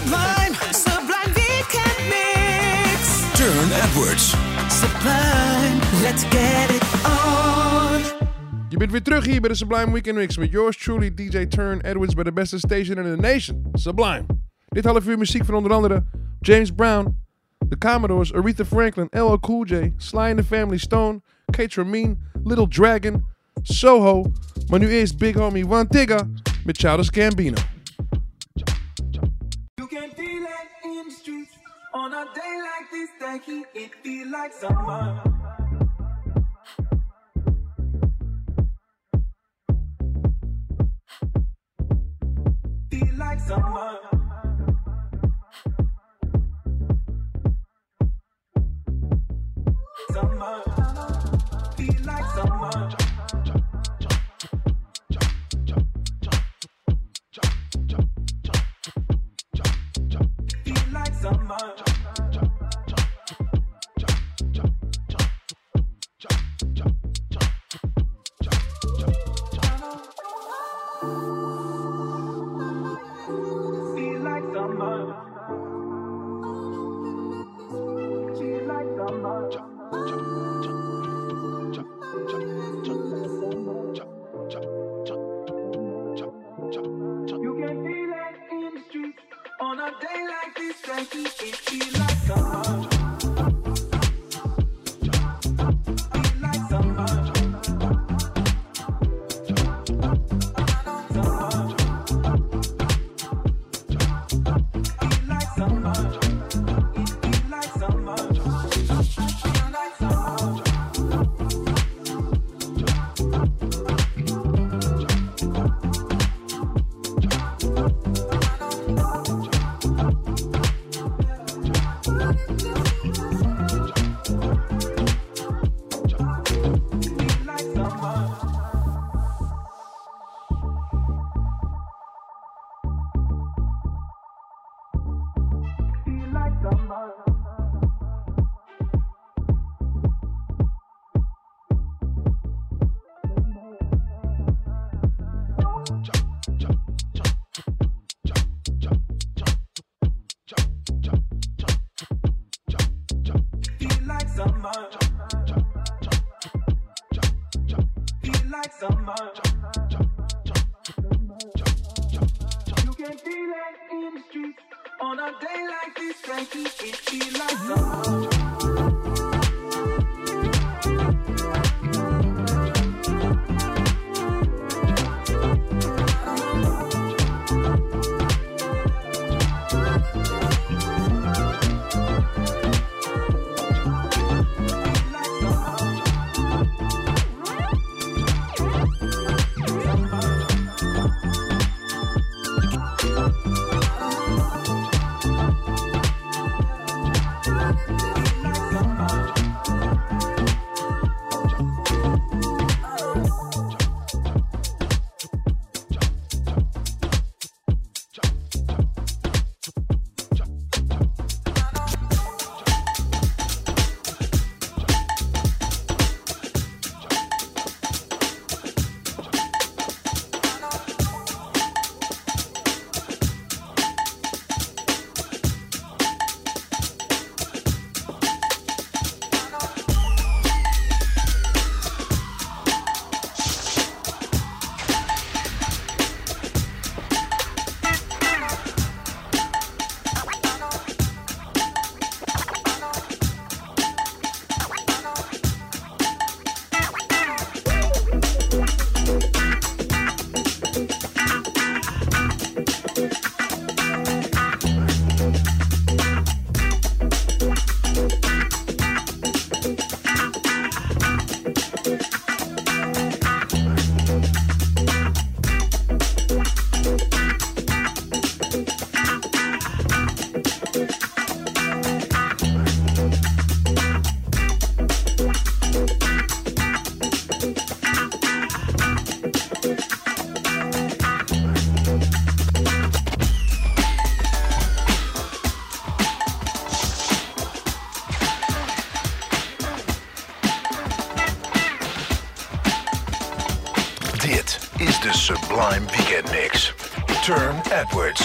Sublime, sublime weekend mix. Turn Edwards. Sublime, let's get it on. Je bent weer terug hier bij de Sublime Weekend Mix met yours truly DJ Turn Edwards bij de beste station in the nation, Sublime. Dit half uur muziek van onder andere James Brown, The Commodores, Aretha Franklin, LL Cool J, Sly and the Family Stone, Kate Ramin, Little Dragon, Soho, maar nu eerst Big Homie One Tigga met Childish Gambino. On a day like this. That heat, it feel like summer. Like summer. Summer. Edwards.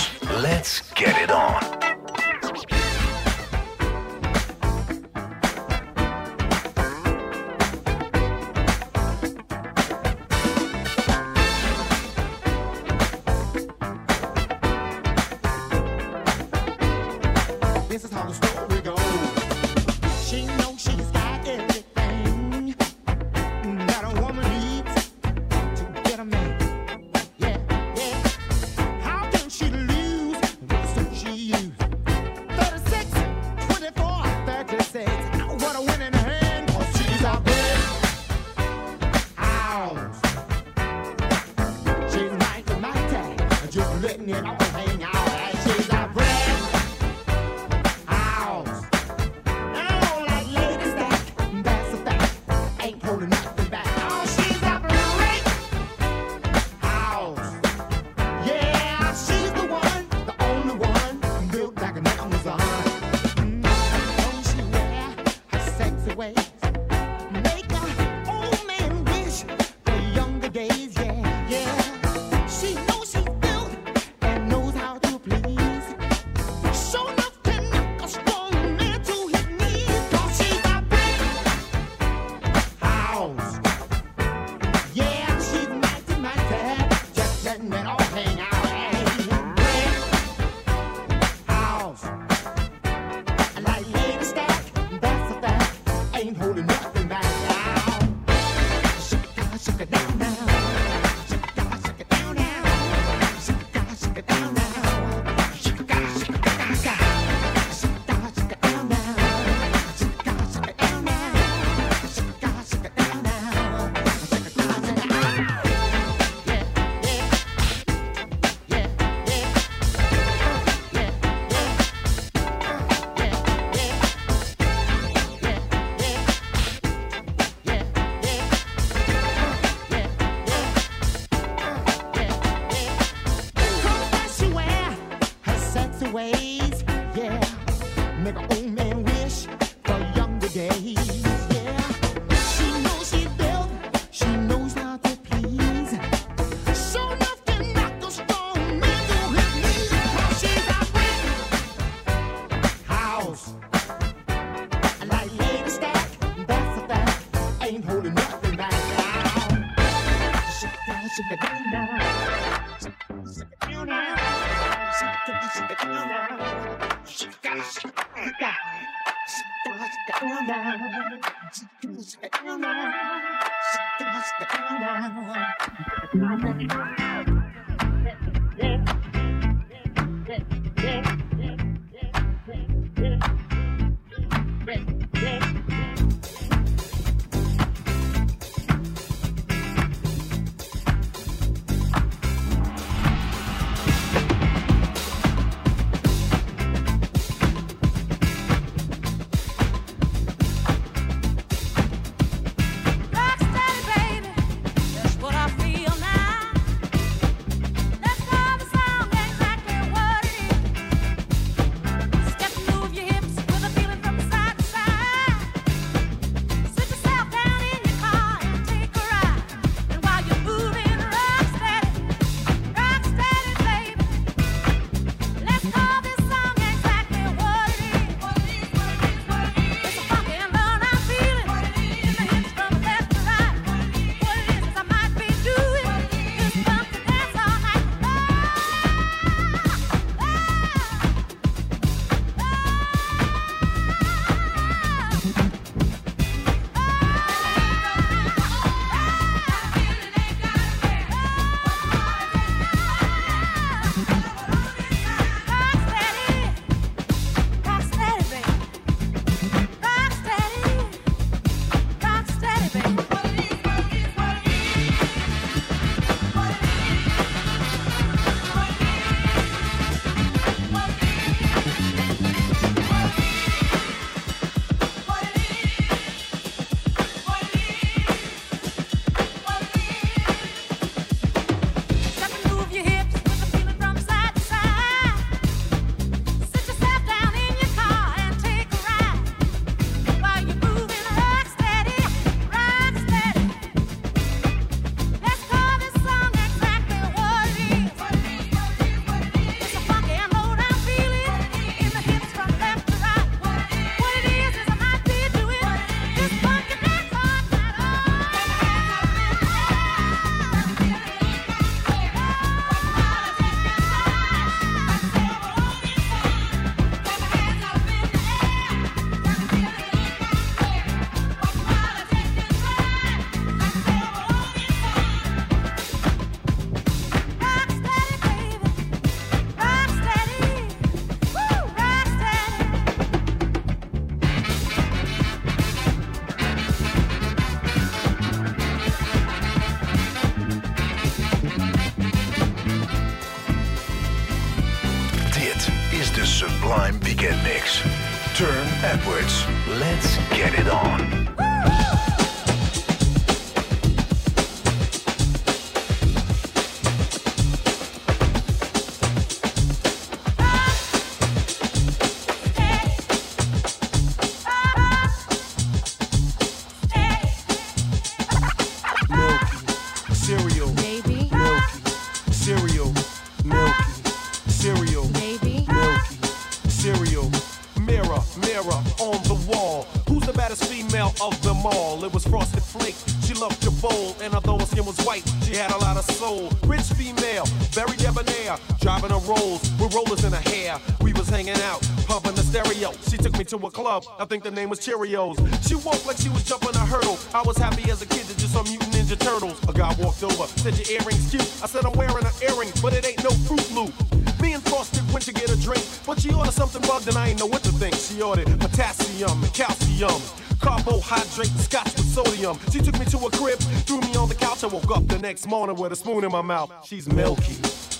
I think the name was Cheerios. She walked like she was jumping a hurdle. I was happy as a kid to just some mutant ninja turtles. A guy walked over, said your earrings cute. I said I'm wearing an earring, but it ain't no fruit loop. Me and Frosted went to get a drink, but she ordered something bugged and I ain't know what to think. She ordered potassium and calcium carbohydrate scotch with sodium. She took me to a crib, threw me on the couch. I woke up the next morning with a spoon in my mouth. She's milky,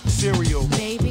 cereal. Baby.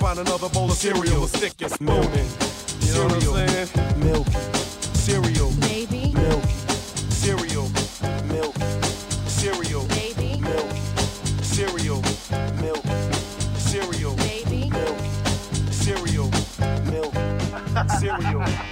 find another bowl of cereal. The stick is mooning. You know cereal. what I'm saying? Milky. Cereal. Maybe. Milky. Cereal. Milk. Cereal. Maybe. Milky. Cereal. Milk. Cereal. Maybe. Milky. Cereal. Milk. Cereal.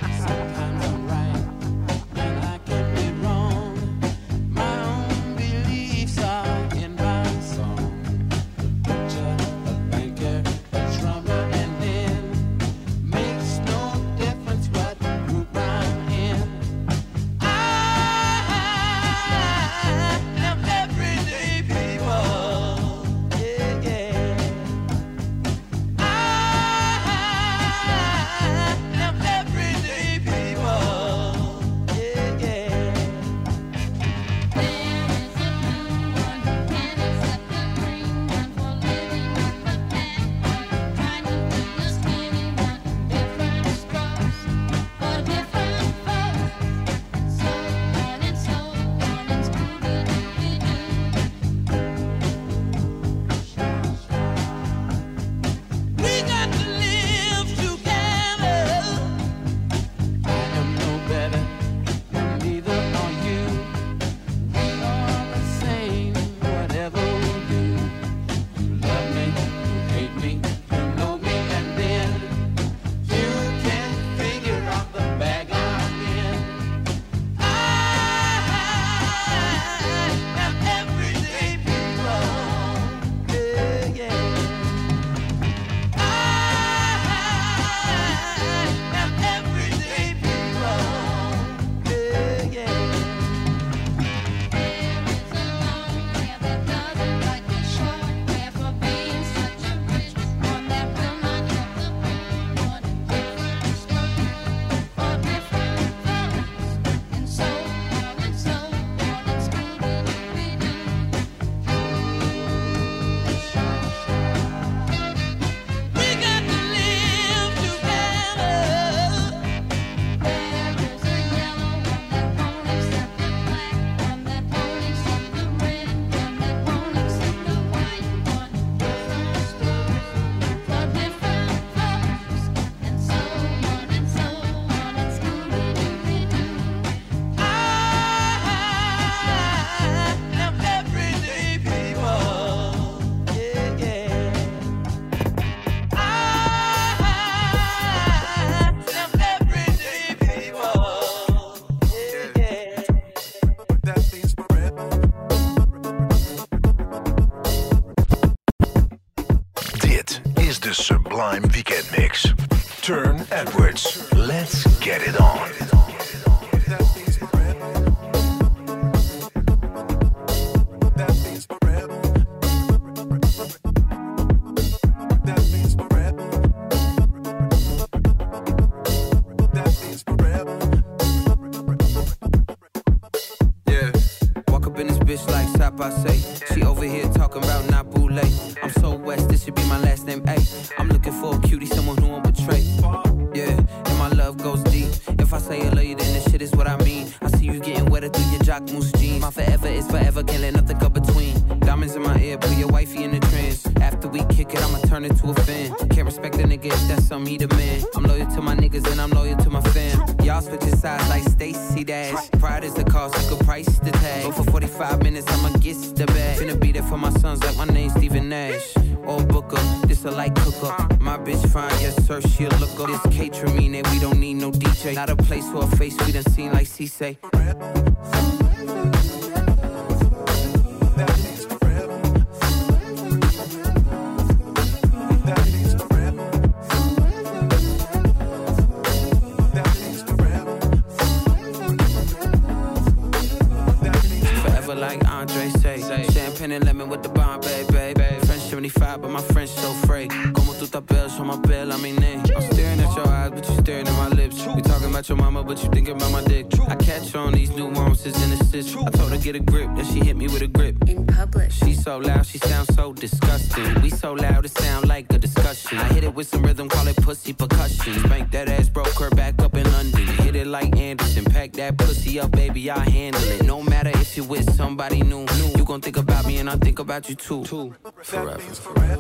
Bitch like Sap I say. She over here talking about Nabule. I'm so west, this should be my last name. Ay, I'm looking for a cutie, someone who won't betray. Yeah, and my love goes deep. If I say I love you, then this shit is what I mean. I see you getting wetter through your jock moose jeans. My forever is forever, can't let nothing come between. Diamonds in my ear, put your wifey in the trance. After we kick it, I'ma turn it to a fan. Can't respect a nigga if that's something he demand. I'm loyal to my niggas and I'm loyal to my fam. Y'all switching sides like Stacy Dash. Pride is the cost, you could price the tag. For 45 minutes, I'ma get the bag. Finna be there for my sons like my name's Stephen Nash. Or Booker, this a light cooker. My bitch fine, yes sir, she a looker. This catering that we don't need no DJ. Not a place for a face we done seen like C say. About your mama, but you thinking about my dick. I catch on these nuances and assists. I told her get a grip, then she hit me with a grip. In public. She so loud, she sounds so disgusting. We so loud, it sound like a discussion. I hit it with some rhythm, call it pussy percussion. Spank that ass, broke her back up in London. Hit it like Anderson, pack that pussy up, baby, I handle it. No matter if you with somebody new, new. you gon' think about me and I think about you too. too. Forever. Sublime.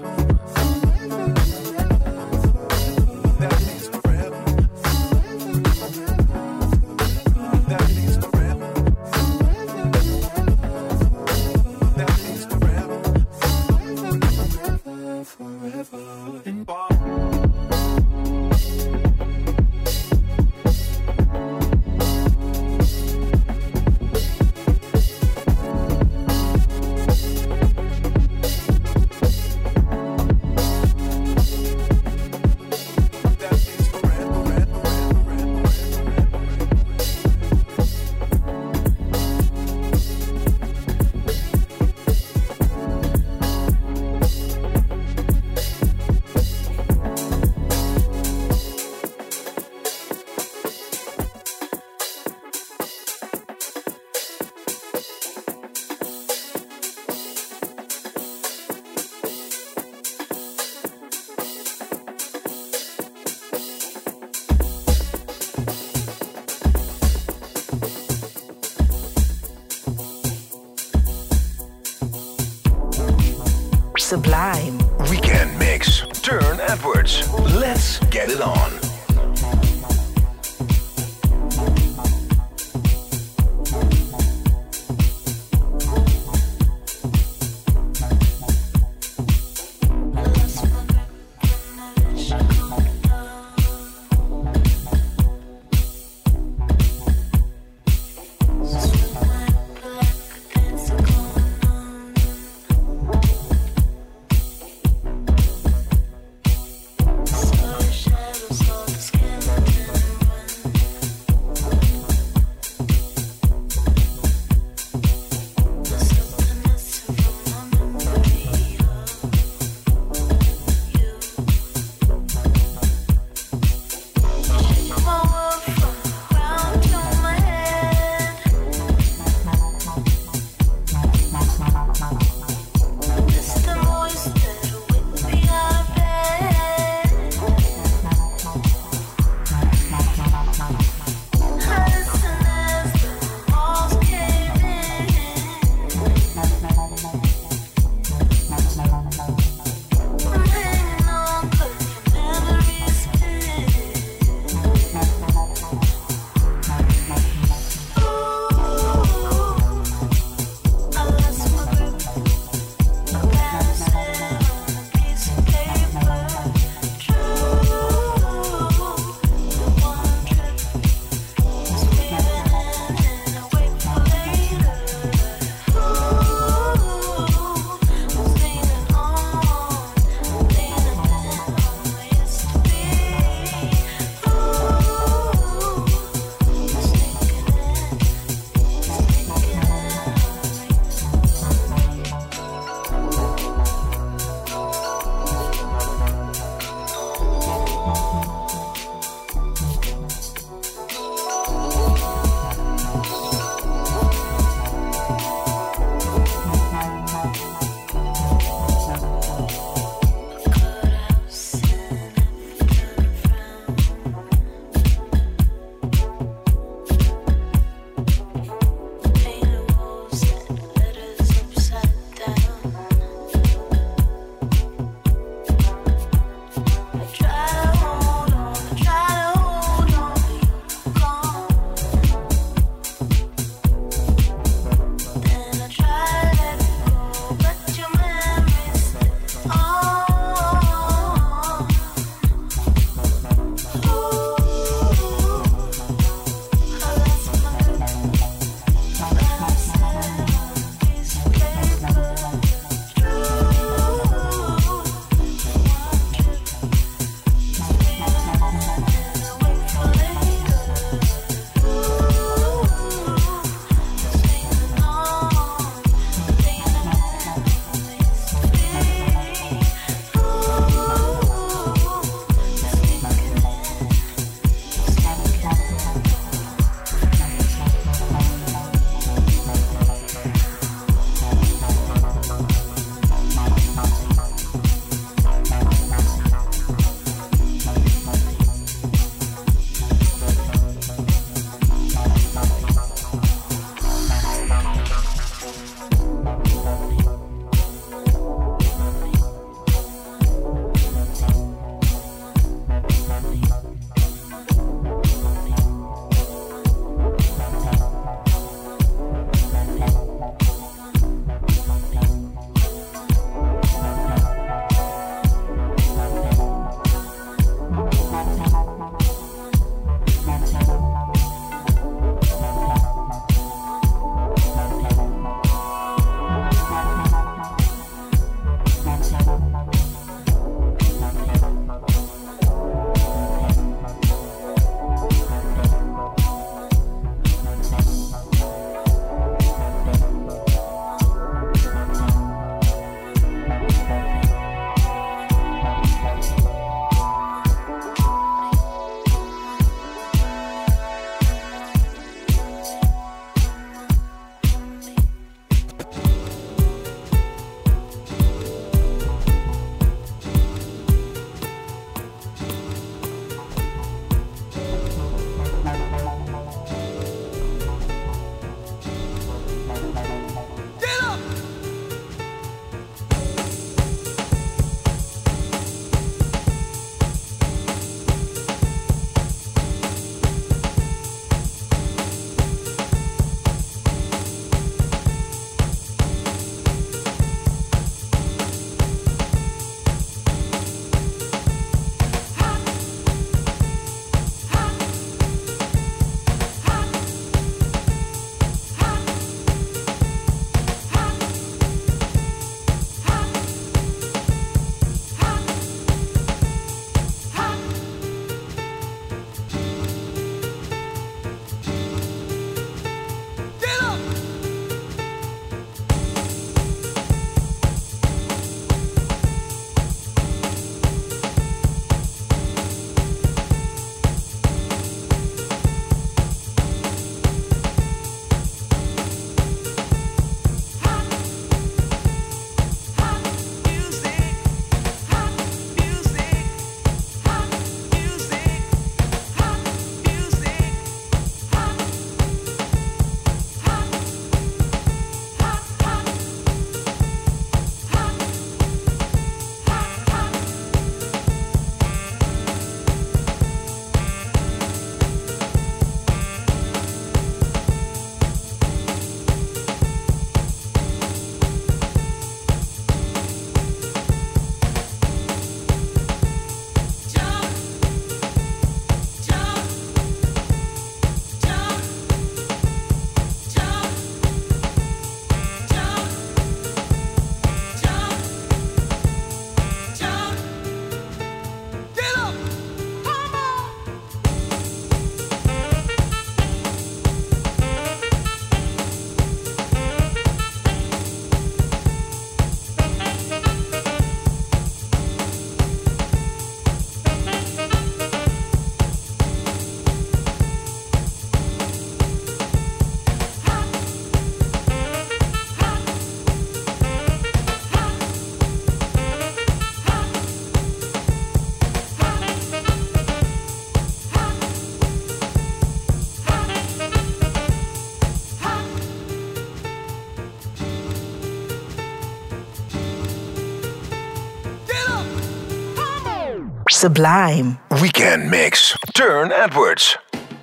Sublime. Weekend Mix. Turn Edwards.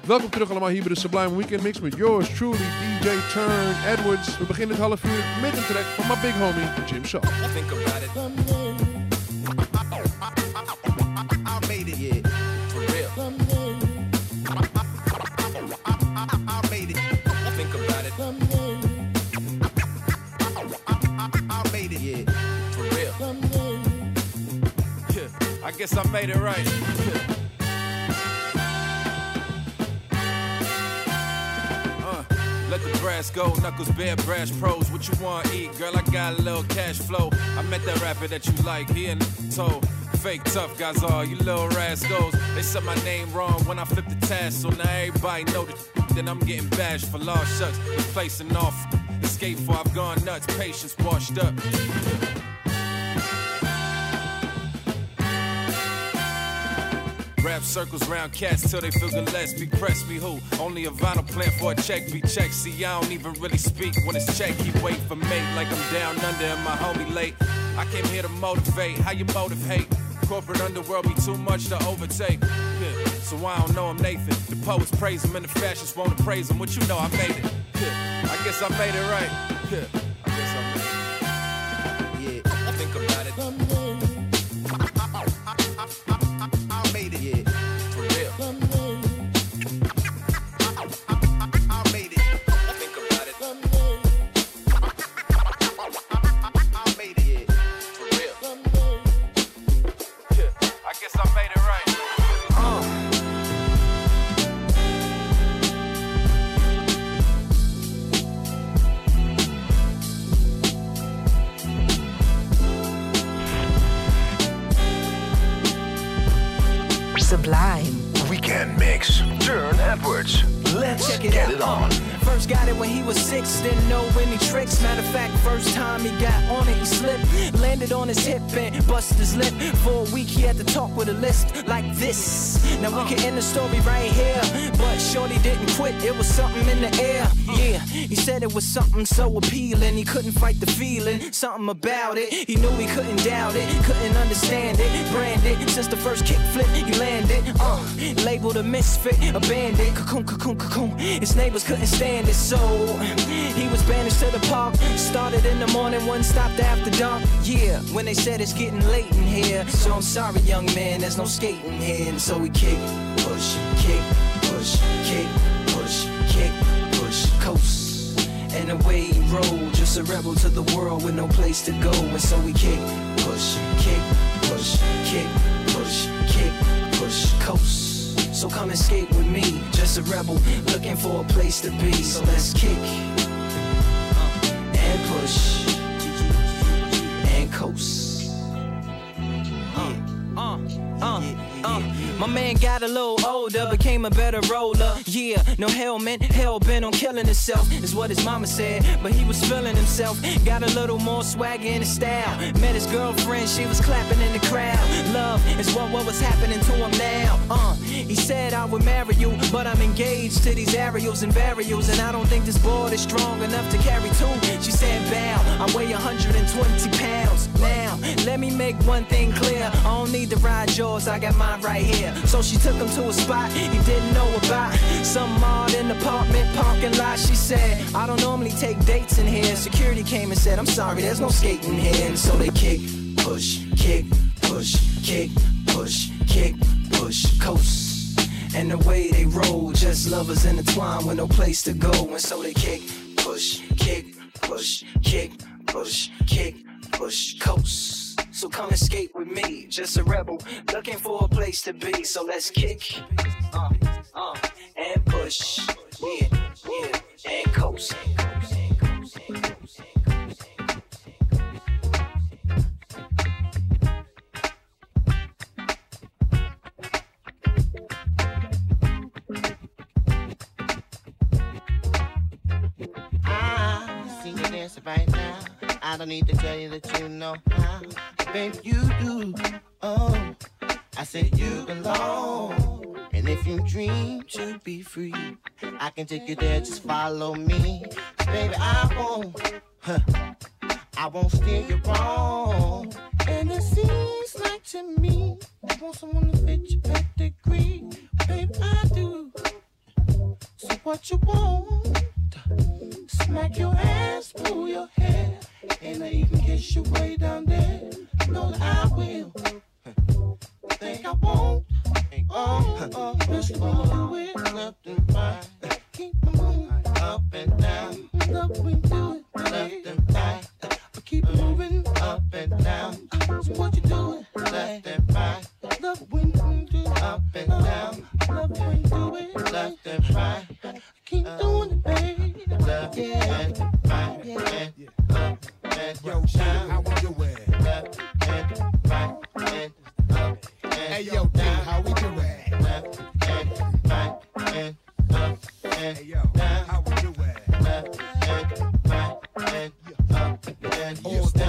Welkom terug allemaal hier bij de Sublime Weekend Mix met yours truly, DJ Turn Edwards. We beginnen het half uur met een track van mijn big homie Jim Shaw. Guess I made it right. Uh, Let the brass go, knuckles bare, brass pros. What you want, eat, girl? I got a little cash flow. I met that rapper that you like, he and told. Fake tough guys are you little rascals. They said my name wrong when I flipped the task, so now everybody know that. Then I'm getting bashed for lost shucks. Replacing off. Escape for I've gone nuts. Patience washed up. Rap circles round cats till they feel the less. Be press me who? Only a vinyl plant for a check. Be check. See, I don't even really speak when it's check. He wait for mate like I'm down under and my homie late. I came here to motivate. How you motivate? Corporate underworld be too much to overtake. Yeah. So I don't know I'm Nathan. The poets praise him and the fashions won't praise him. What you know, I made it. Yeah. I guess I made it right. Yeah. Now we can end the story right here. But Shorty didn't quit, it was something in the something so appealing. He couldn't fight the feeling, something about it. He knew he couldn't doubt it, couldn't understand it. Branded since the first kick flip, he landed. Uh, labeled a misfit, a bandit. Cocoon, cocoon, cocoon. His neighbors couldn't stand it, so he was banished to the park. Started in the morning, one stopped after dark. Yeah, when they said it's getting late in here. So I'm sorry, young man, there's no skating here. And so we kick, push, kick, push, kick, push, kick, push, coast. And away he rolled, just a rebel to the world with no place to go. And so we kick, push, kick, push, kick, push, kick, push, coast. So come and skate with me, just a rebel looking for a place to be. So let's kick uh, and push and coast. My man got a little older, became a better roller. Yeah, no helmet, hell bent on killing himself, is what his mama said. But he was feeling himself, got a little more swagger in his style. Met his girlfriend, she was clapping in the crowd. Love is what, what was happening to him now. Uh, he said I would marry you, but I'm engaged to these aerials and burials, and I don't think this board is strong enough to carry two. She said, Bow, I weigh 120 pounds. Now, let me make one thing clear. I don't need to ride yours, I got mine right here. So she took him to a spot he didn't know about. Some odd in apartment parking lot. She said, I don't normally take dates in here. Security came and said, I'm sorry, there's no skating here. And so they kick, push, kick, push, kick, push, kick, push, coast. And the way they roll, just lovers intertwined with no place to go. And so they kick, push, kick, push, kick, push, kick, push, coast. So come skate with me, just a rebel looking for a place to be. So let's kick, uh, uh, and push, yeah, yeah, and coast. I don't need to tell you that you know how. Baby, you do. Oh, I said you belong. And if you dream to be free, I can take you there. Just follow me. Baby, I won't. Huh, I won't steer you wrong. And it seems like to me you want someone to fit your pedigree, babe, I do. So what you want? Smack your ass, pull your hair, and I even kiss you way down there. That I will. Think I won't? Oh, oh, Mr. It left and right. Keep it moving up and down. Love we do it left and right. Keep moving up and down. So what you doing left and right? Love when you do up and down. Love when you do it left and right. Keep doing it, uh, baby. Left and right. Yeah. Up and Yo, down. how we doing? Left and right and up and Hey, yo, D, how we doing? left and right and up and Hey, yo, how we doing? Left and right and up and All day,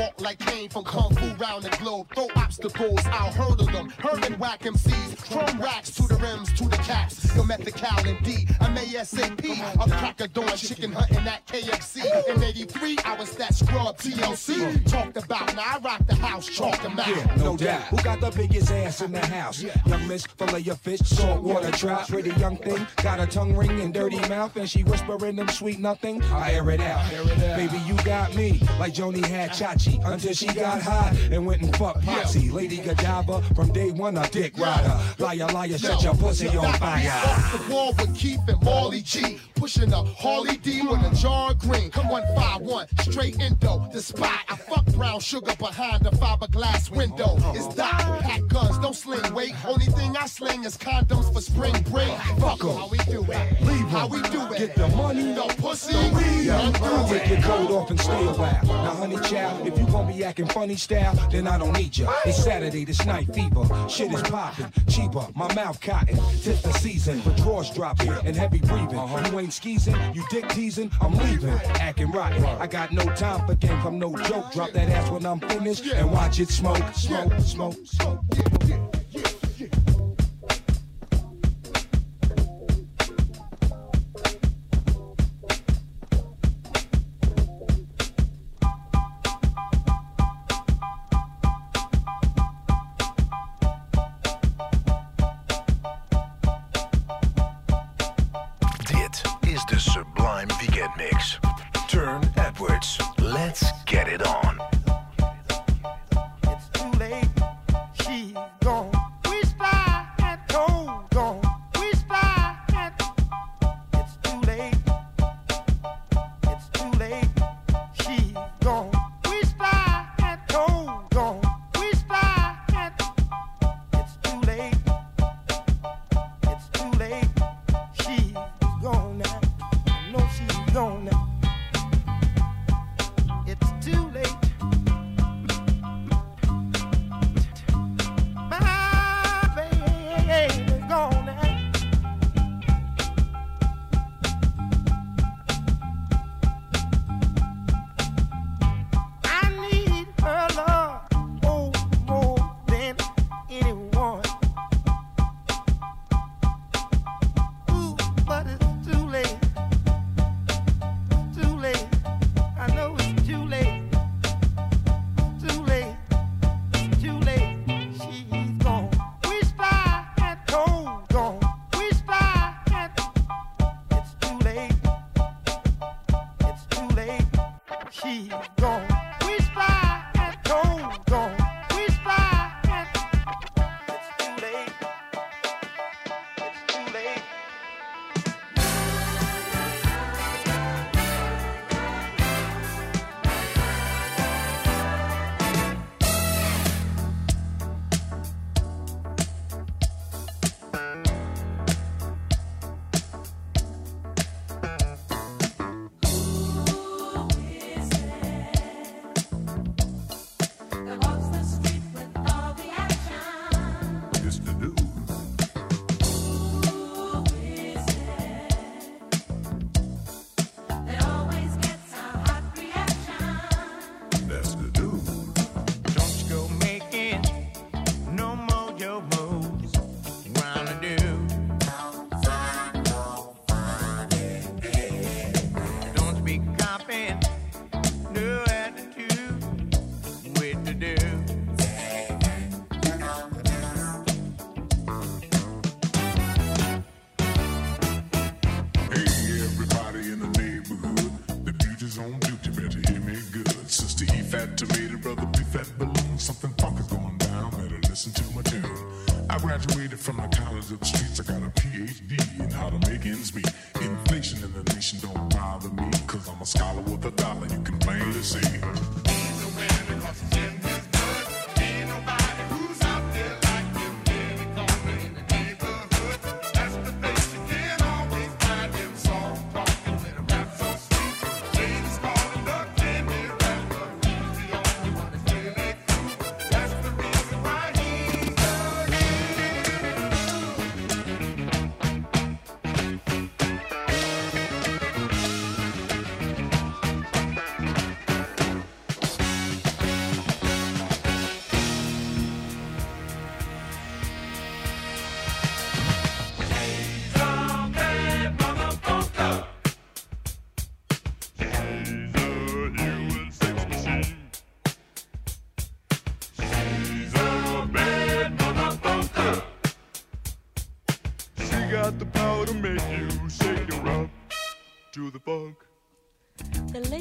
walk like Kane from Kung Fu round the globe. Throw obstacles, I'll hurdle them. Herman whack MCs, from racks to the rims, to the caps. Yo, met the Cal and D. I'm ASAP. I'm cracker doing chicken hunting at KFC. In 83, I was that scrub TLC. Talked about, now I rock the house, chalk them out. Yeah, no doubt. Who got the biggest ass in the house? Yeah. Young Miss, fillet your fish, saltwater trout. Pretty young thing, got a tongue ring and dirty mouth, and she whispering them sweet nothing. I air it out. Baby, you got me like Joanie had Chachi until she got hot and went and fucked Potsy. Lady Godiva from day one, a dick rider. Liar, liar, set your pussy on fire. Off the wall with Keith and Marley G. Pushing a Harley D with a jar of green. Come 151, straight indo. The spot. I fuck brown sugar behind the fiberglass window. It's Doc. Pack guns, don't sling weight. Only thing I sling is condoms for spring break. Fuck 'em. How we do it? Leave. How we do it? Get the money. No pussy. We Yeah, do take your coat off and stay a while. Now, honey child, if you gonna be acting funny style, then I don't need ya. It's Saturday, this night fever. Shit is popping, cheaper, my mouth cotton. tip the season for drawers dropping and heavy breathing. Uh-huh. You ain't skeezing, you dick teasing, I'm leaving. Acting rotten, I got no time for games, I'm no joke. Drop that ass when I'm finished and watch it smoke, smoke, smoke, smoke.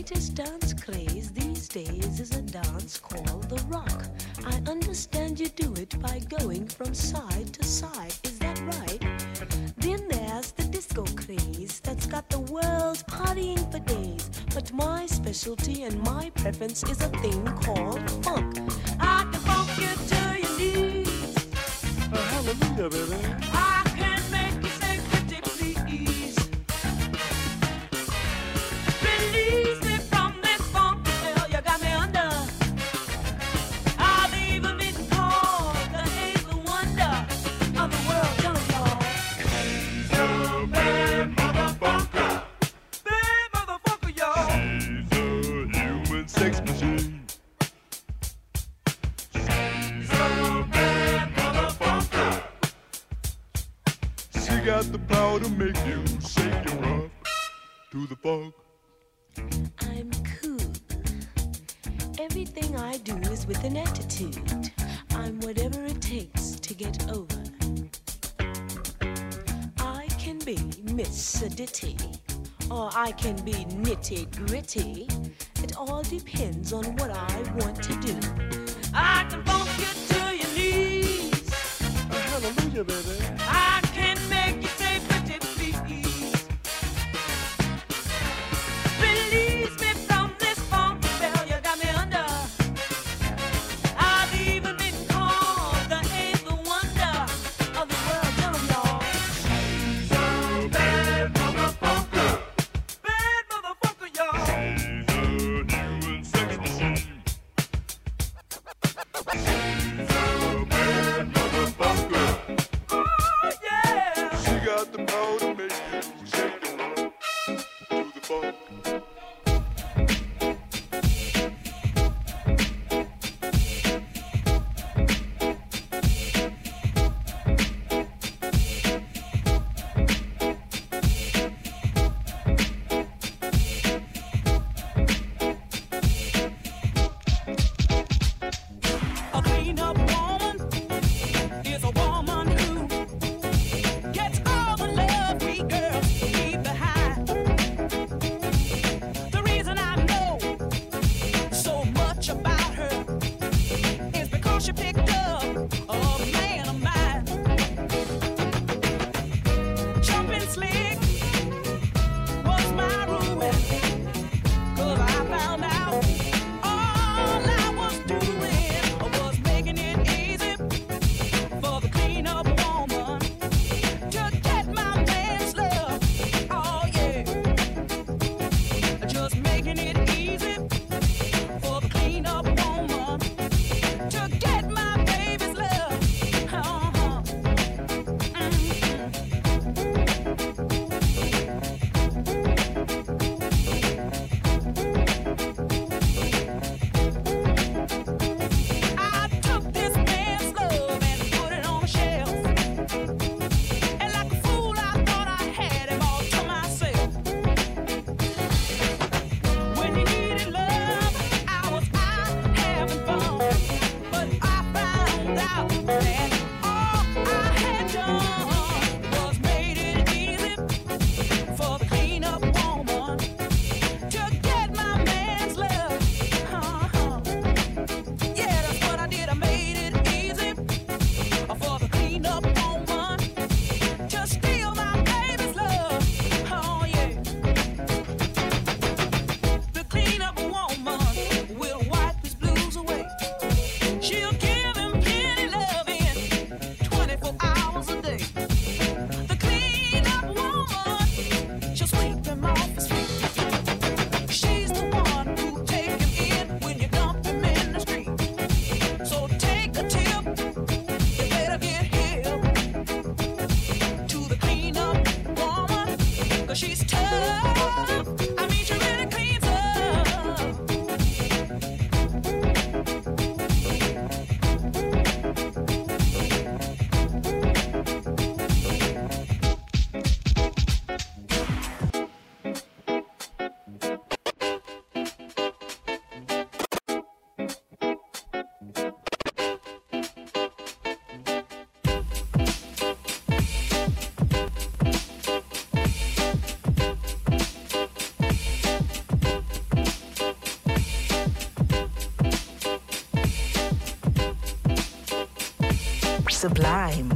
latest dance craze these days is a dance called the rock. I understand you do it by going from side to side, is that right? Then there's the disco craze that's got the world partying for days. But my specialty and my preference is a thing called funk. or I can be nitty gritty. It all depends on what I want to do. Sublime.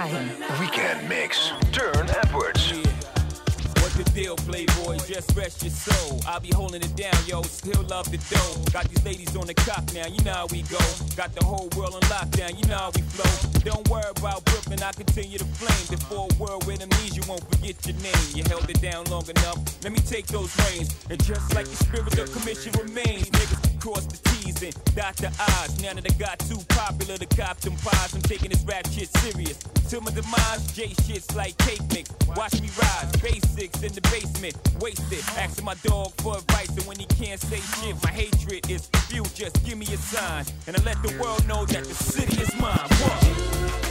Man. Sublime. Weekend Mix. Turne Edwards. What the deal, play Playboy, just rest your soul. I'll be holding it down, yo. Still love the dough. Got these ladies on the cop now, you know how we go. Got the whole world on lockdown, you know how we flow. Don't worry about Brooklyn, I continue to flame. The a world with amnesia, won't forget your name. You held it down long enough. Let me take those reins. And just like the spirit of commission remains, niggas cross the T's and the I's. Now that I got too popular to cop them pies, I'm taking this rap shit serious. Till my demise, J shit's like cake mix. Watch me rise, basics in the basement, wasted. Asking my dog for advice, and when he can't say shit, my hatred is few. Just give me a sign, and I let the world know that the city is mine. What?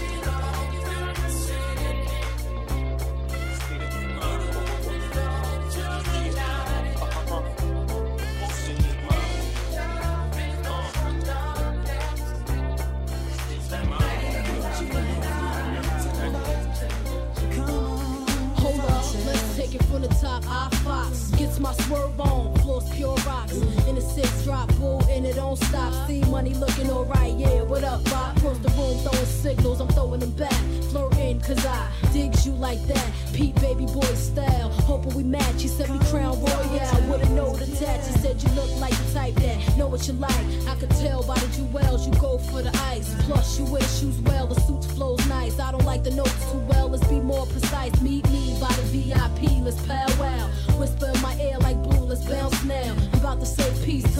Money looking alright, yeah. What up, Bob? Across the room, throwing signals, I'm throwing them back. Flirting, cause I digs you like that. Pete baby boy style, hoping we match. You sent me crown royal. with a note attached. You said you look like the type that know what you like. I could tell by the jewels you go for the ice. Plus, you wear shoes well,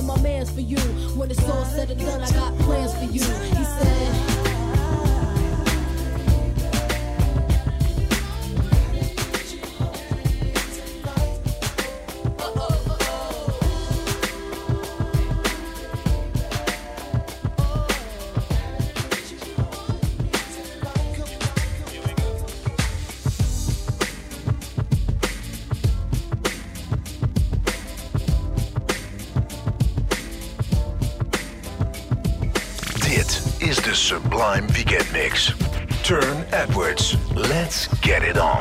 my mans for you. When it's all said and done, I got plans for you. He said. Edwards. Let's get it on.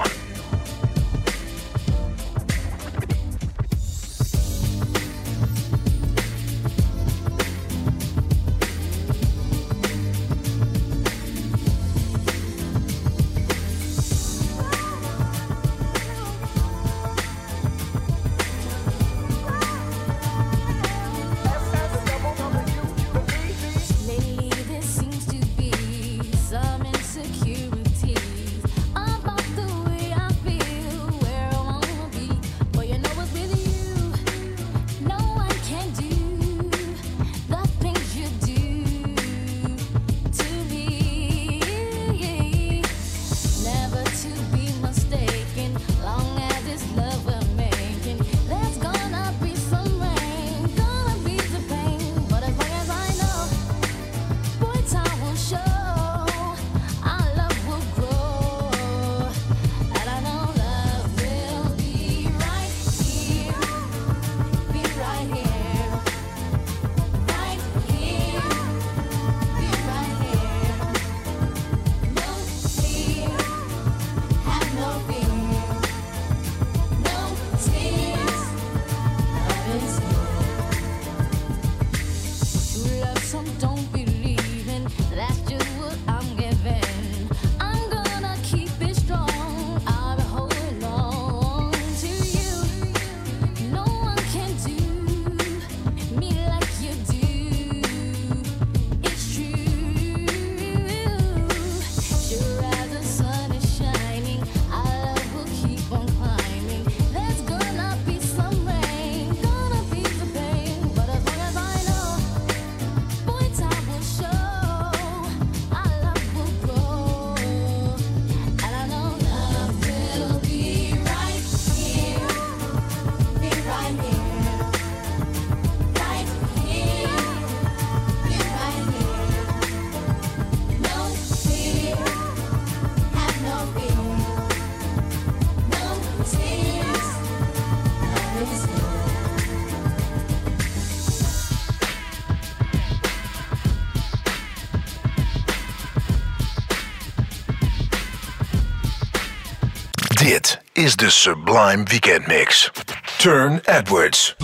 de Sublime Weekend Mix. Turne Edwards.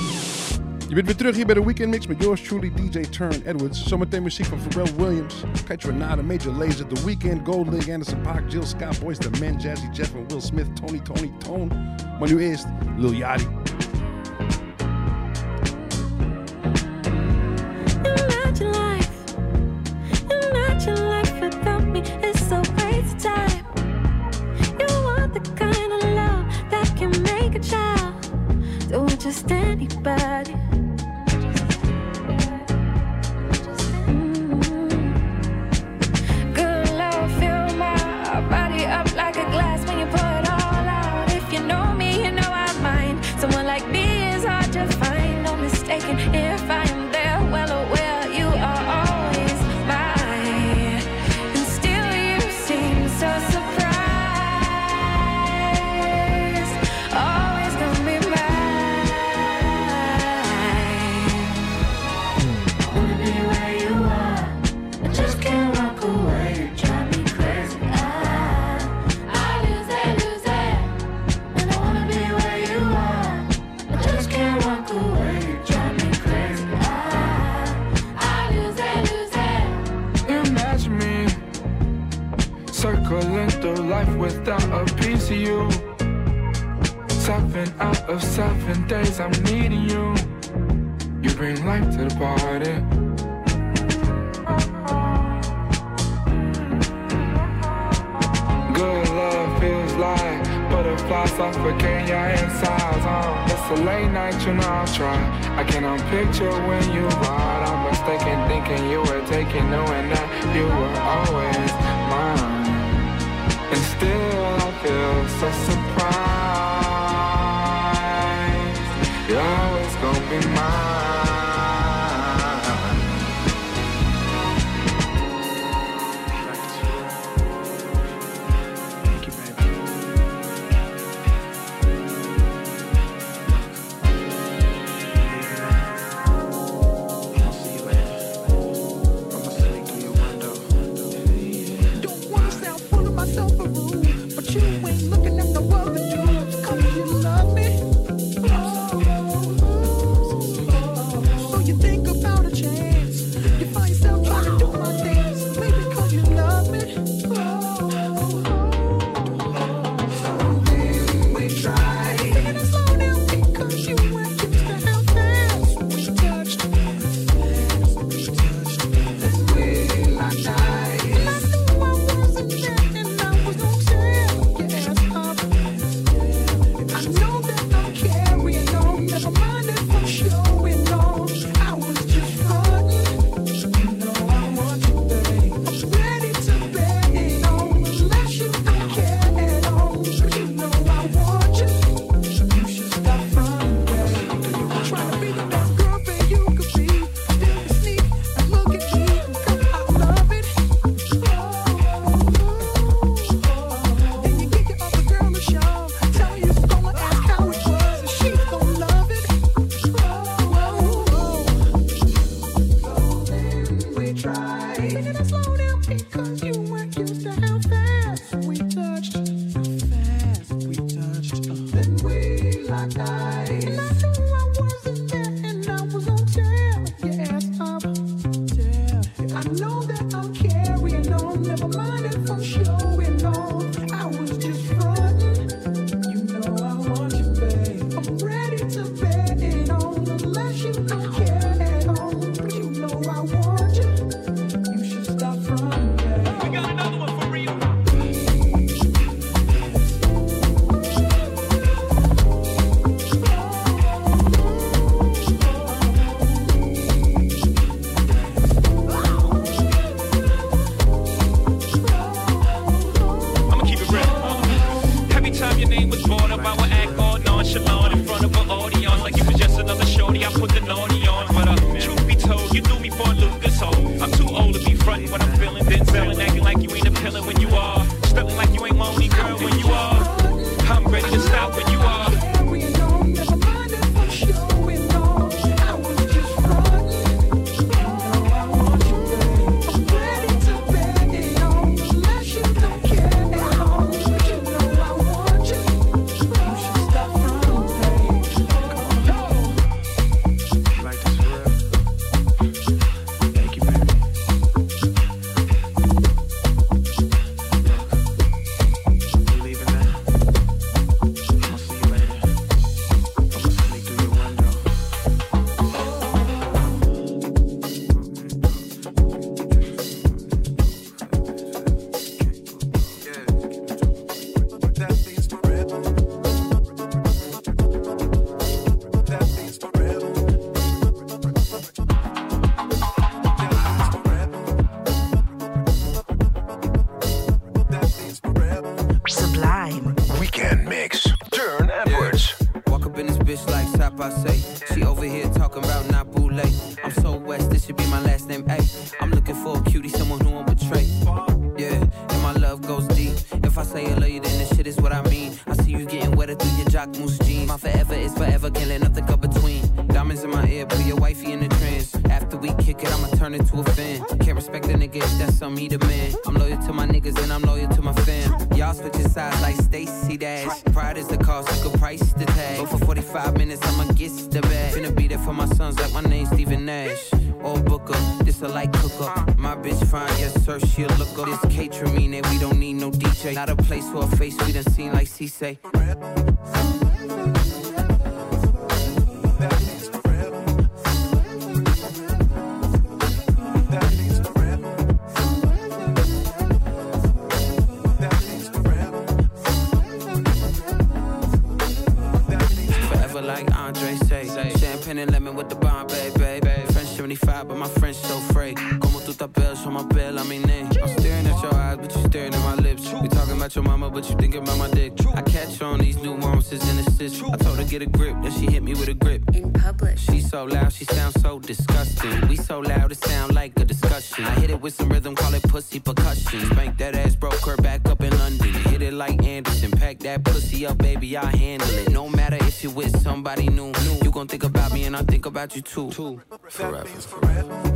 Je bent weer terug hier bij de Weekend Mix met yours truly DJ Turne Edwards. Zometeen muziek van Pharrell Williams, Pat Renata, Major Lazer, The Weeknd, GoldLink, Anderson .Paak, Jill Scott, Boyz II Men, Jazzy Jeff and Will Smith, Tony, Tony, Tone. Maar nu eerst Lil Yachty. I'm staring at your eyes, but you're staring at my lips. We talking about your mama, but you thinking about my dick. I catch on these nuances and assists. I told her get a grip, then she hit me with a grip. In public. She so loud, she sounds so disgusting. We so loud, it sound like a discussion. I hit it with some rhythm, call it pussy percussion. Spank that ass, broke her back up in London. Hit it like Anderson, pack that pussy up, baby, I handle it. No matter if you with somebody new, you gon' think about me and I think about you too. Forever. forever.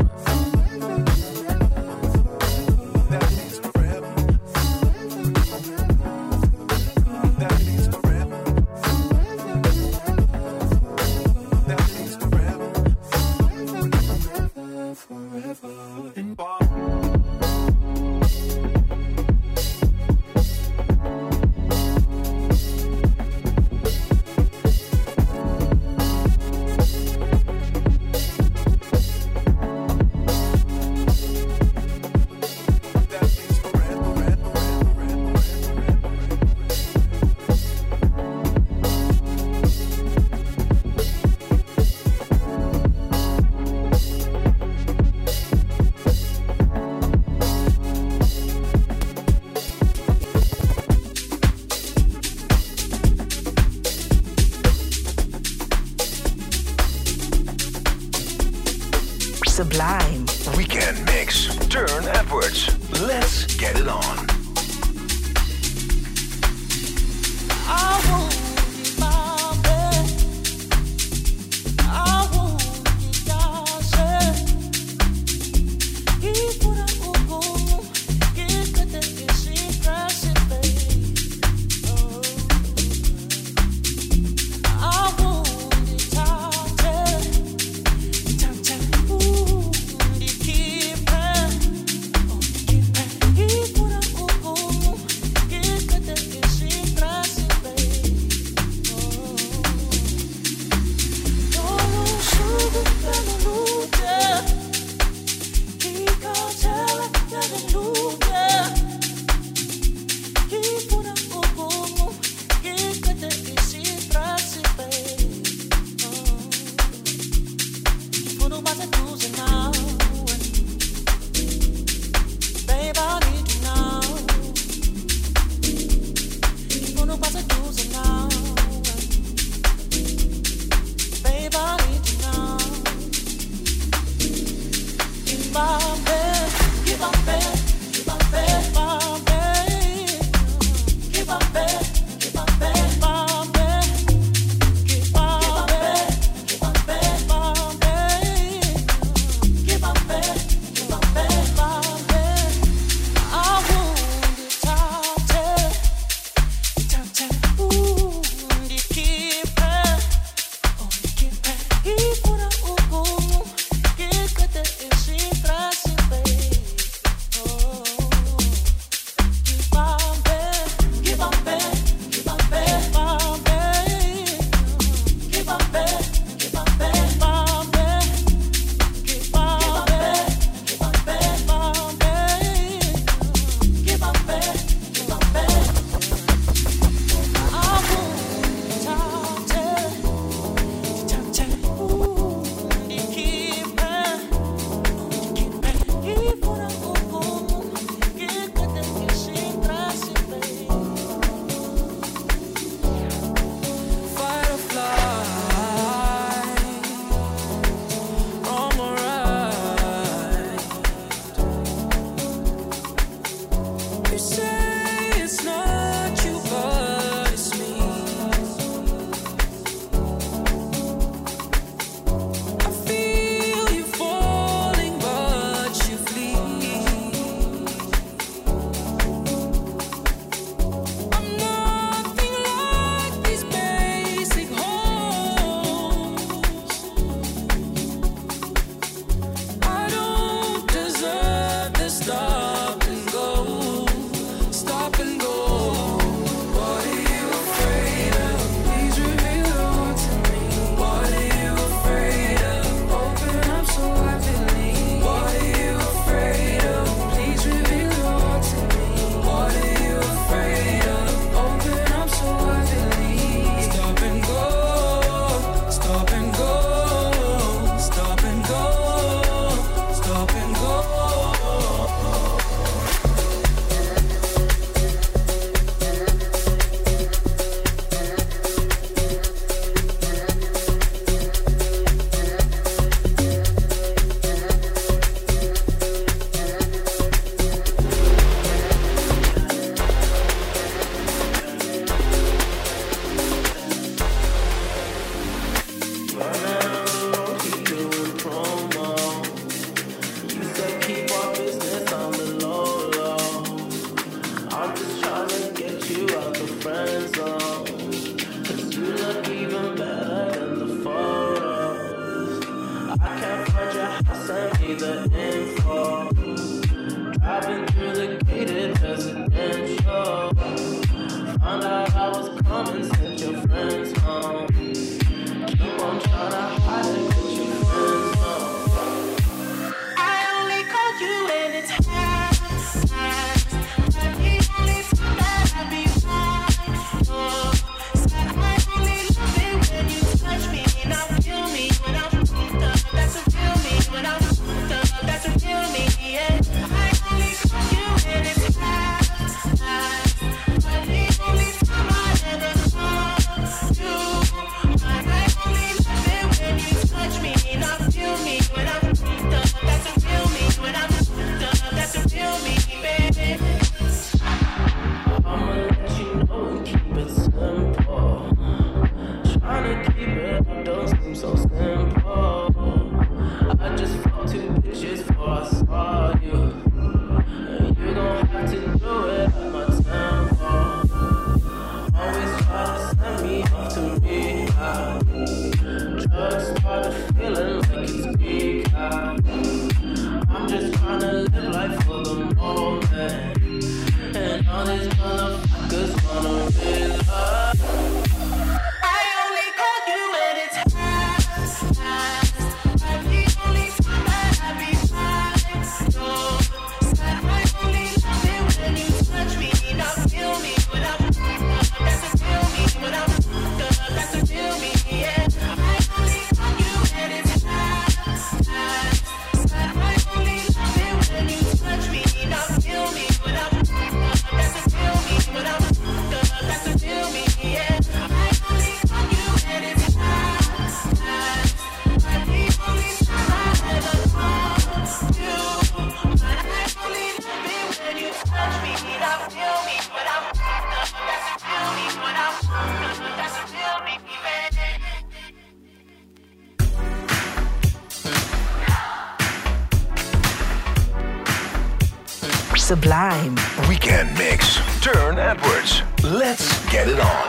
time. Weekend Mix. Turne Edwards. Let's get it on.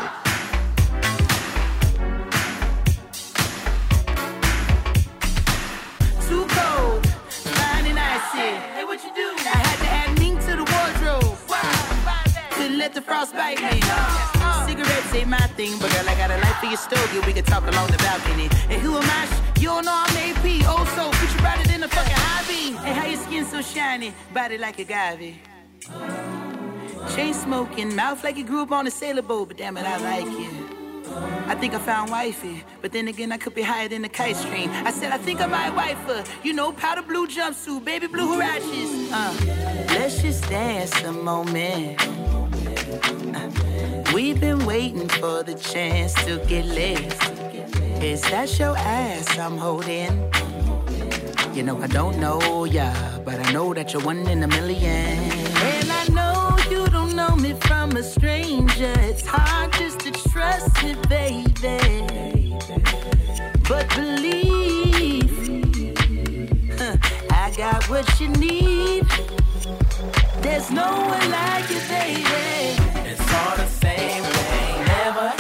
Too cold, fine and icy. Hey, what you do? I had to add mink to the wardrobe. Couldn't let the frost bite me. Uh. Cigarettes ain't my thing, but girl, I got a light for your stogie. We can talk along the balcony. And who am I? You don't know I'm AP. Oh, so put you brighter than a fucking hobby. And how your skin so shiny, body like a Gavi. Chain smoking, mouth like you grew up on a sailboat, but damn it, I like it. I think I found wifey, but then again, I could be higher than the kite stream. I said, I think I might wife her. You know, powder blue jumpsuit, baby blue huaraches. Uh, let's just dance a moment. Uh, we've been waiting for the chance to get lit. Is that your ass I'm holding? You know, I don't know ya, but I know that you're one in a million. And I know you know me from a stranger. It's hard just to trust it, baby. But believe, huh, I got what you need. There's no one like you, baby. It's all the same thing. never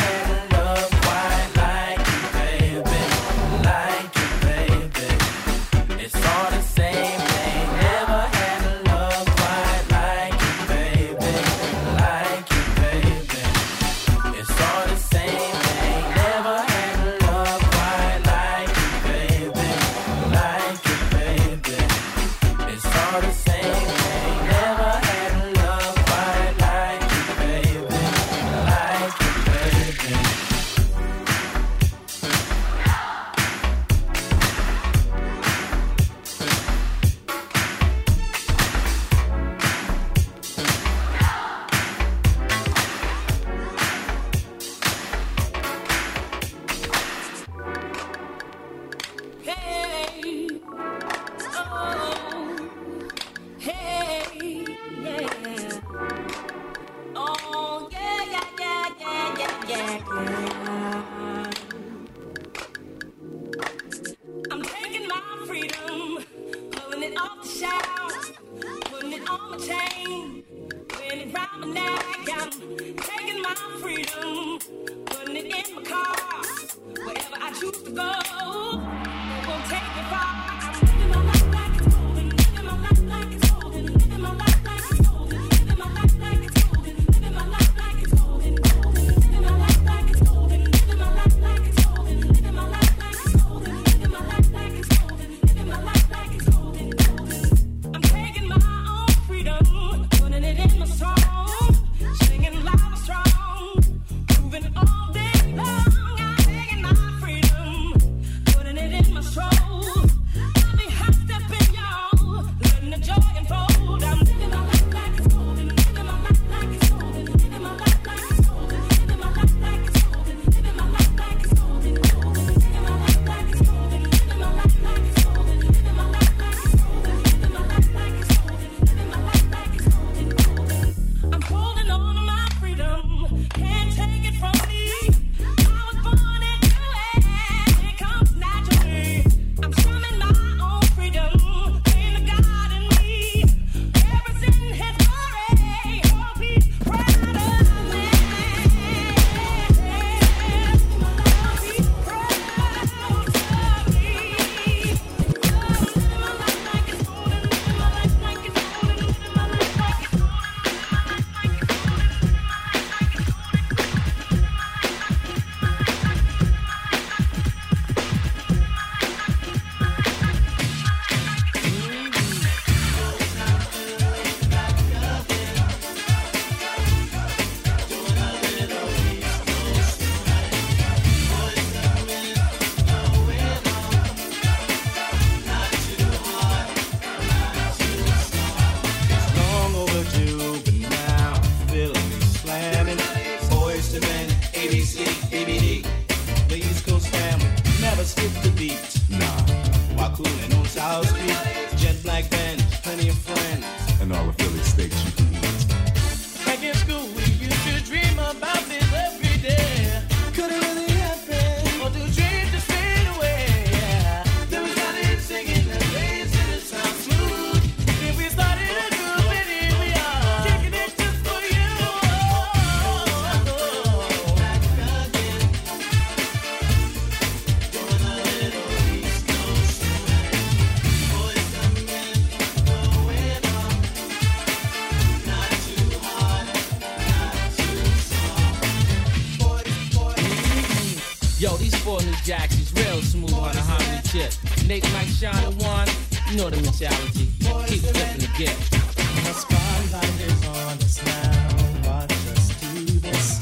Mike one, you know the mentality. Keep flipping the gift. The spotlight is on us now. Watch us do this.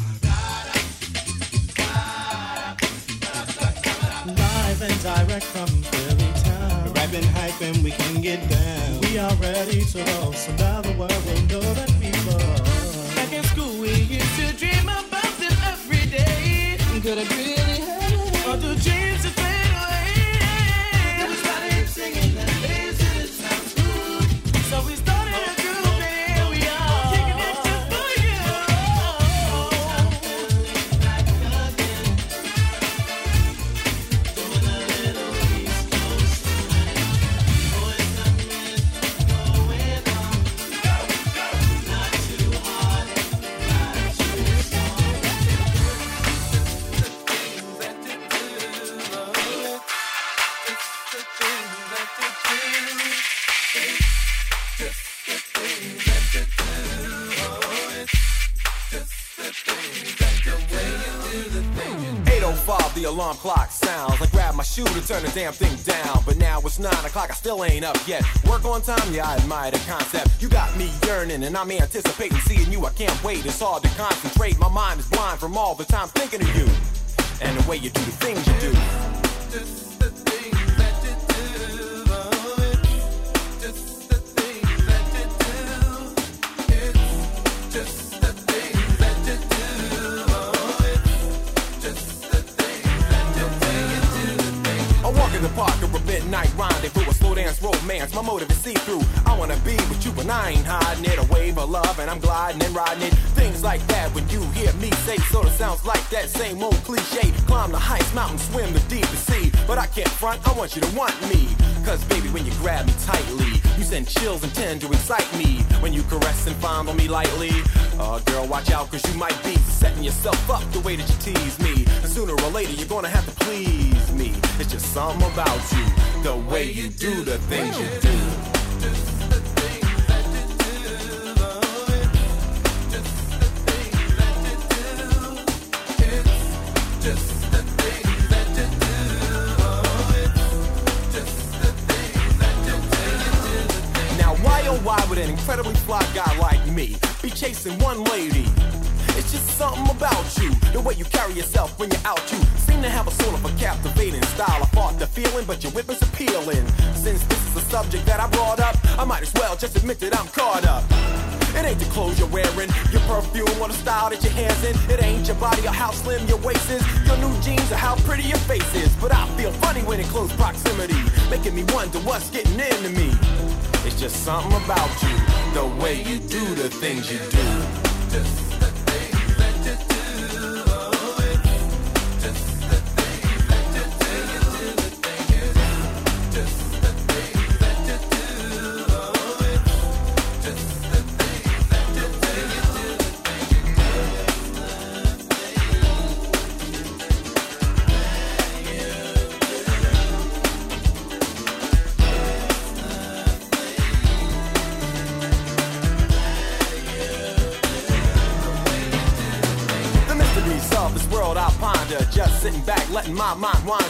Live and direct from Philly town. Rapping, hyping, we can get down. We are ready to roll, so now the world will know that we flow. Back in school, we used to dream about it every day. Could have really had it. All the dreams damn thing down. But now it's nine o'clock, I still ain't up yet. Work on time, yeah, I admire the concept. You got me yearning, and I'm anticipating seeing you. I can't wait, it's hard to concentrate. My mind is blind from all the time thinking of you. And the way you do the things you do. Rendezvous, a slow dance romance. My motive is see through. I wanna be with you, but I ain't hiding it. A wave of love, and I'm gliding and riding it. Things like that when you hear me say, sorta sounds like that same old cliche. Climb the heights, mountain, swim the deepest sea. But I can't front, I want you to want me. Cause baby, when you grab me tightly, you send chills and tend to excite me. When you caress and fondle me lightly, uh, girl, watch out, cause you might be setting yourself up the way that you tease me. And sooner or later, you're gonna have to please me. It's just something about you, the way you do the things you do. Now, incredibly fly guy like me be chasing one lady? It's just something about you, the way you carry yourself when you're out. You seem to have a sort of a captivating style. I fought the feeling, but your whip is appealing. Since this is a subject that I brought up, I might as well just admit that I'm caught up. It ain't the clothes you're wearing, your perfume or the style that your hair's in. It ain't your body or how slim your waist is, your new jeans or how pretty your face is. But I feel funny when in close proximity, making me wonder what's getting into me. It's just something about you, the way you do the things you do. My mind wander.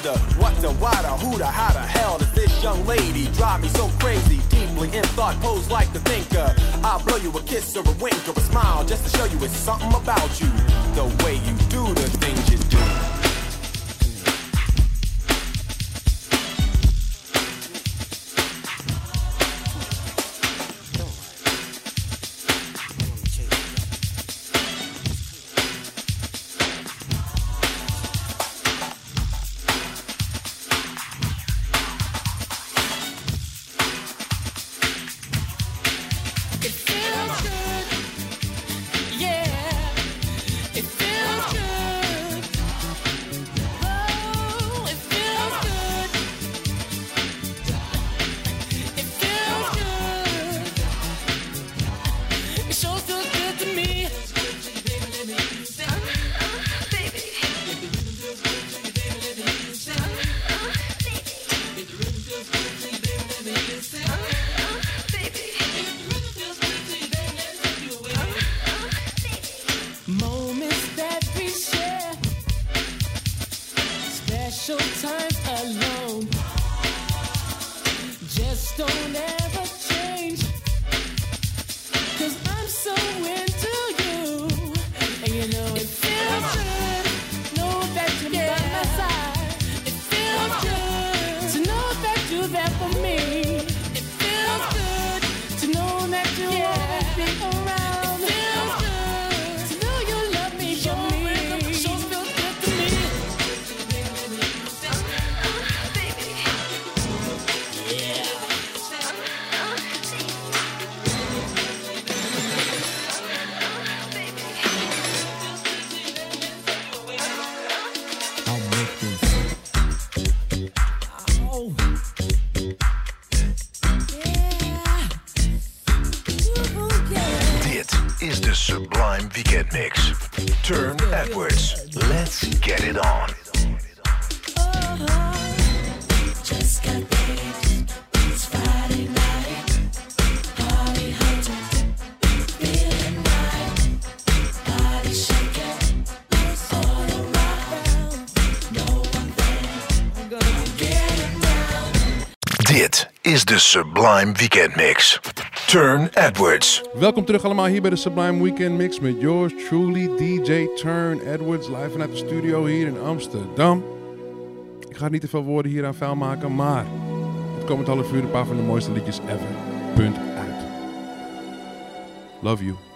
Sublime Weekend Mix. Turn Edwards. Welkom terug allemaal hier bij de Sublime Weekend Mix met yours truly DJ Turn Edwards. Live vanuit de studio hier in Amsterdam. Ik ga niet te veel woorden hier aan vuil maken, maar het komend half uur een paar van de mooiste liedjes ever. Punt uit. Love you.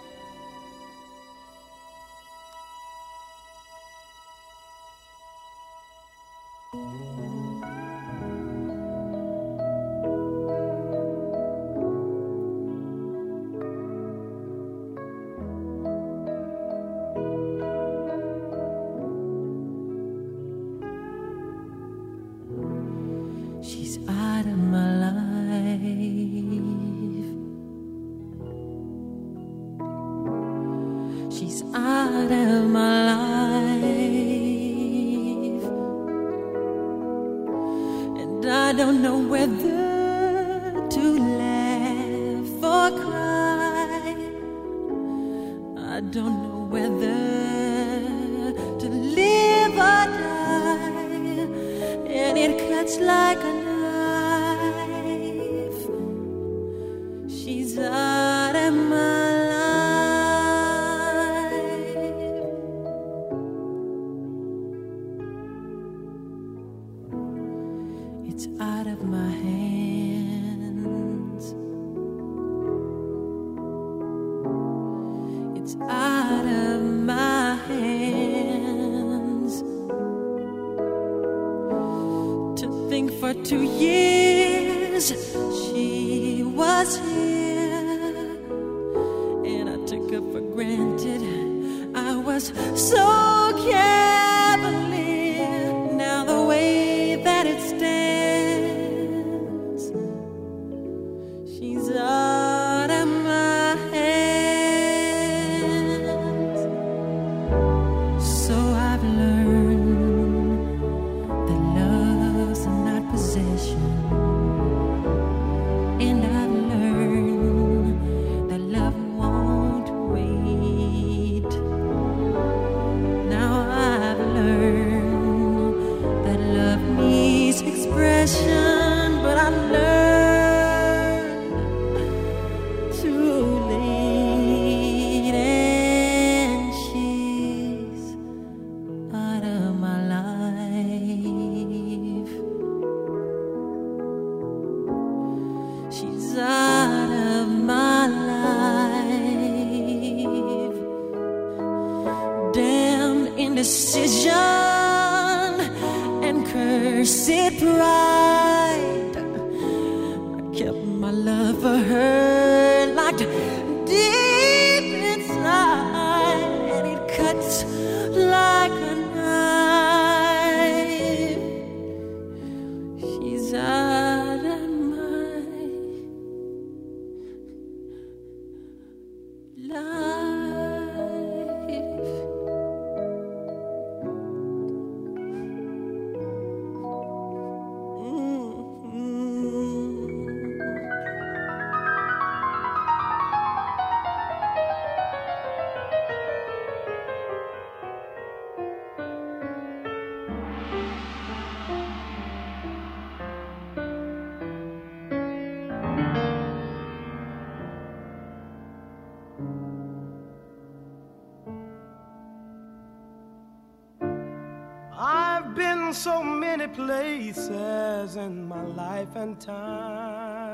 I've been so many places in my life and time.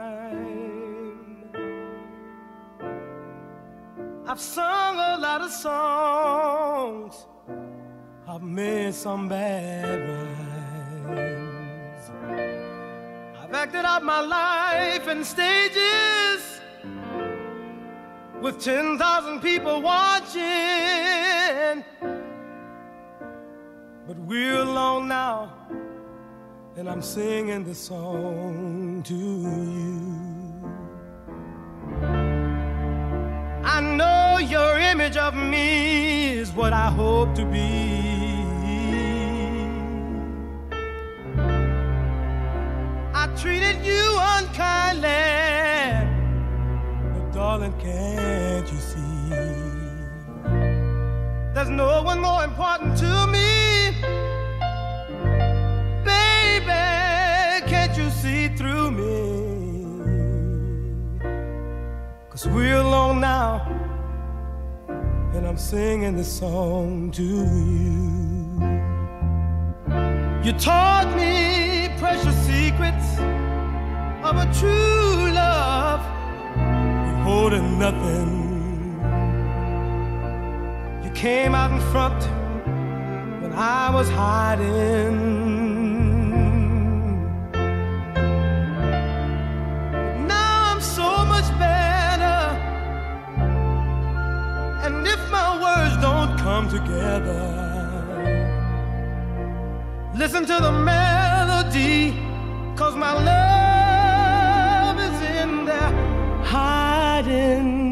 I've sung a lot of songs. I've made some bad rhymes. I've acted out my life in stages with 10,000 people watching. But we're alone now, and I'm singing this song to you. I know your image of me is what I hope to be. I treated you unkindly, darling, can't you see? There's no one more important to me. Baby, can't you see through me? Cause we're alone now, and I'm singing this song to you. You taught me precious secrets of a true love, holding nothing. You came out in front when I was hiding. Now I'm so much better. And if my words don't come together, listen to the melody, cause my love hiding.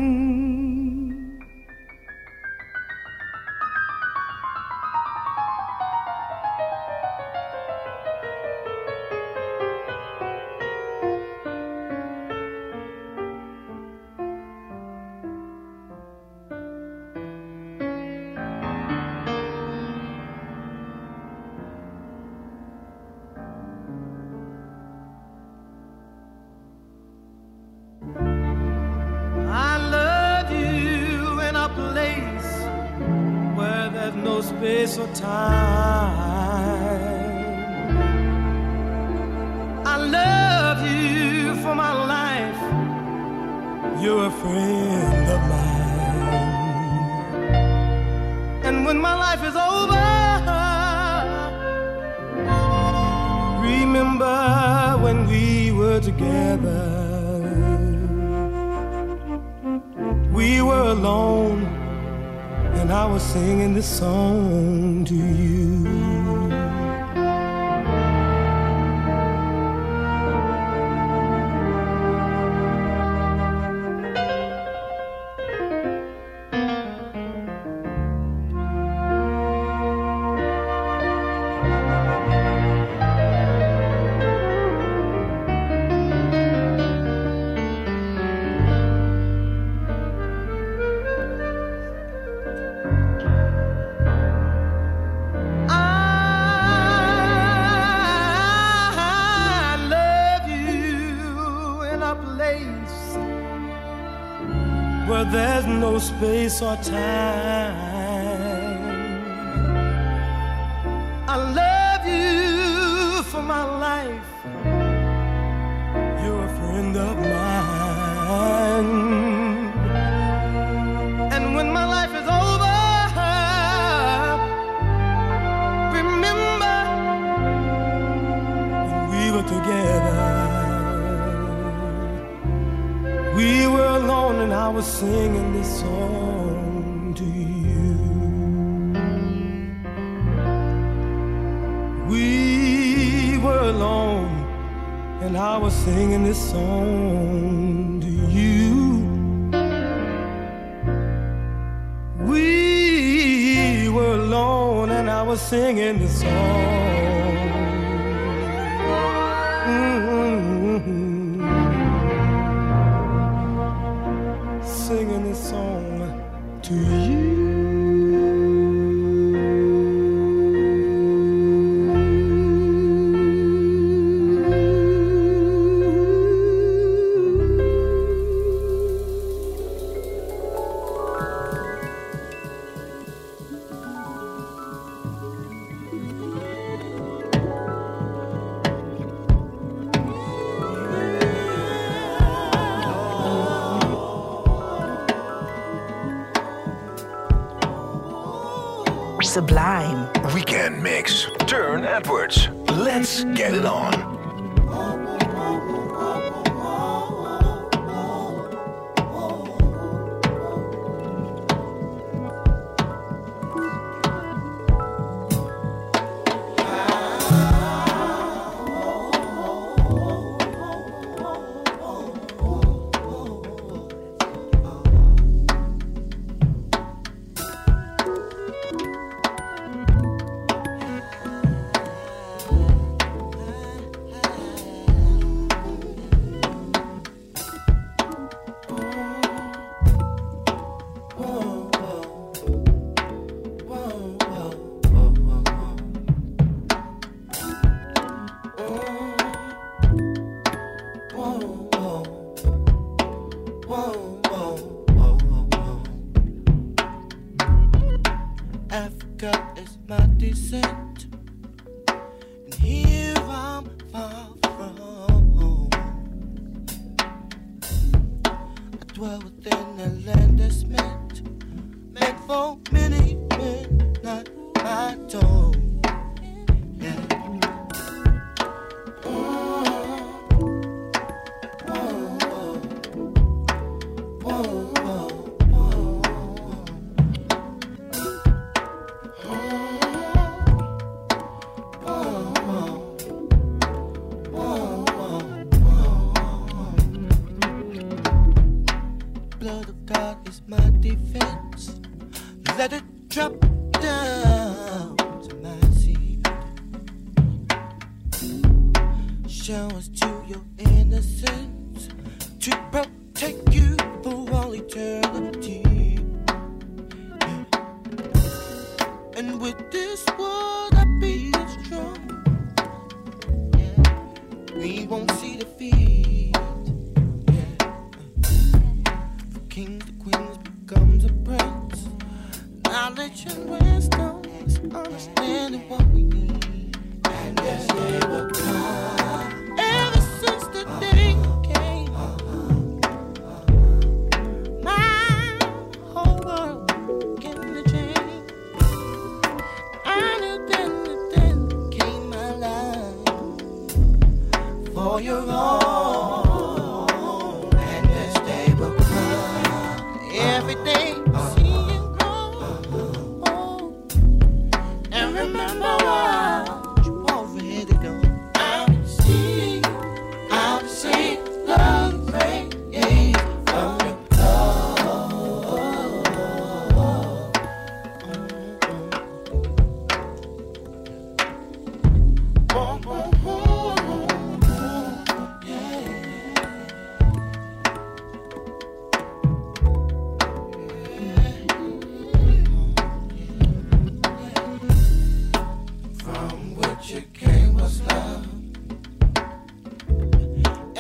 No space or time. I love you for my life. You're a friend of mine. Singing this song to you. We were alone, and I was singing this song to you. We were alone, and I was singing this song. Blood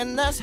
And that's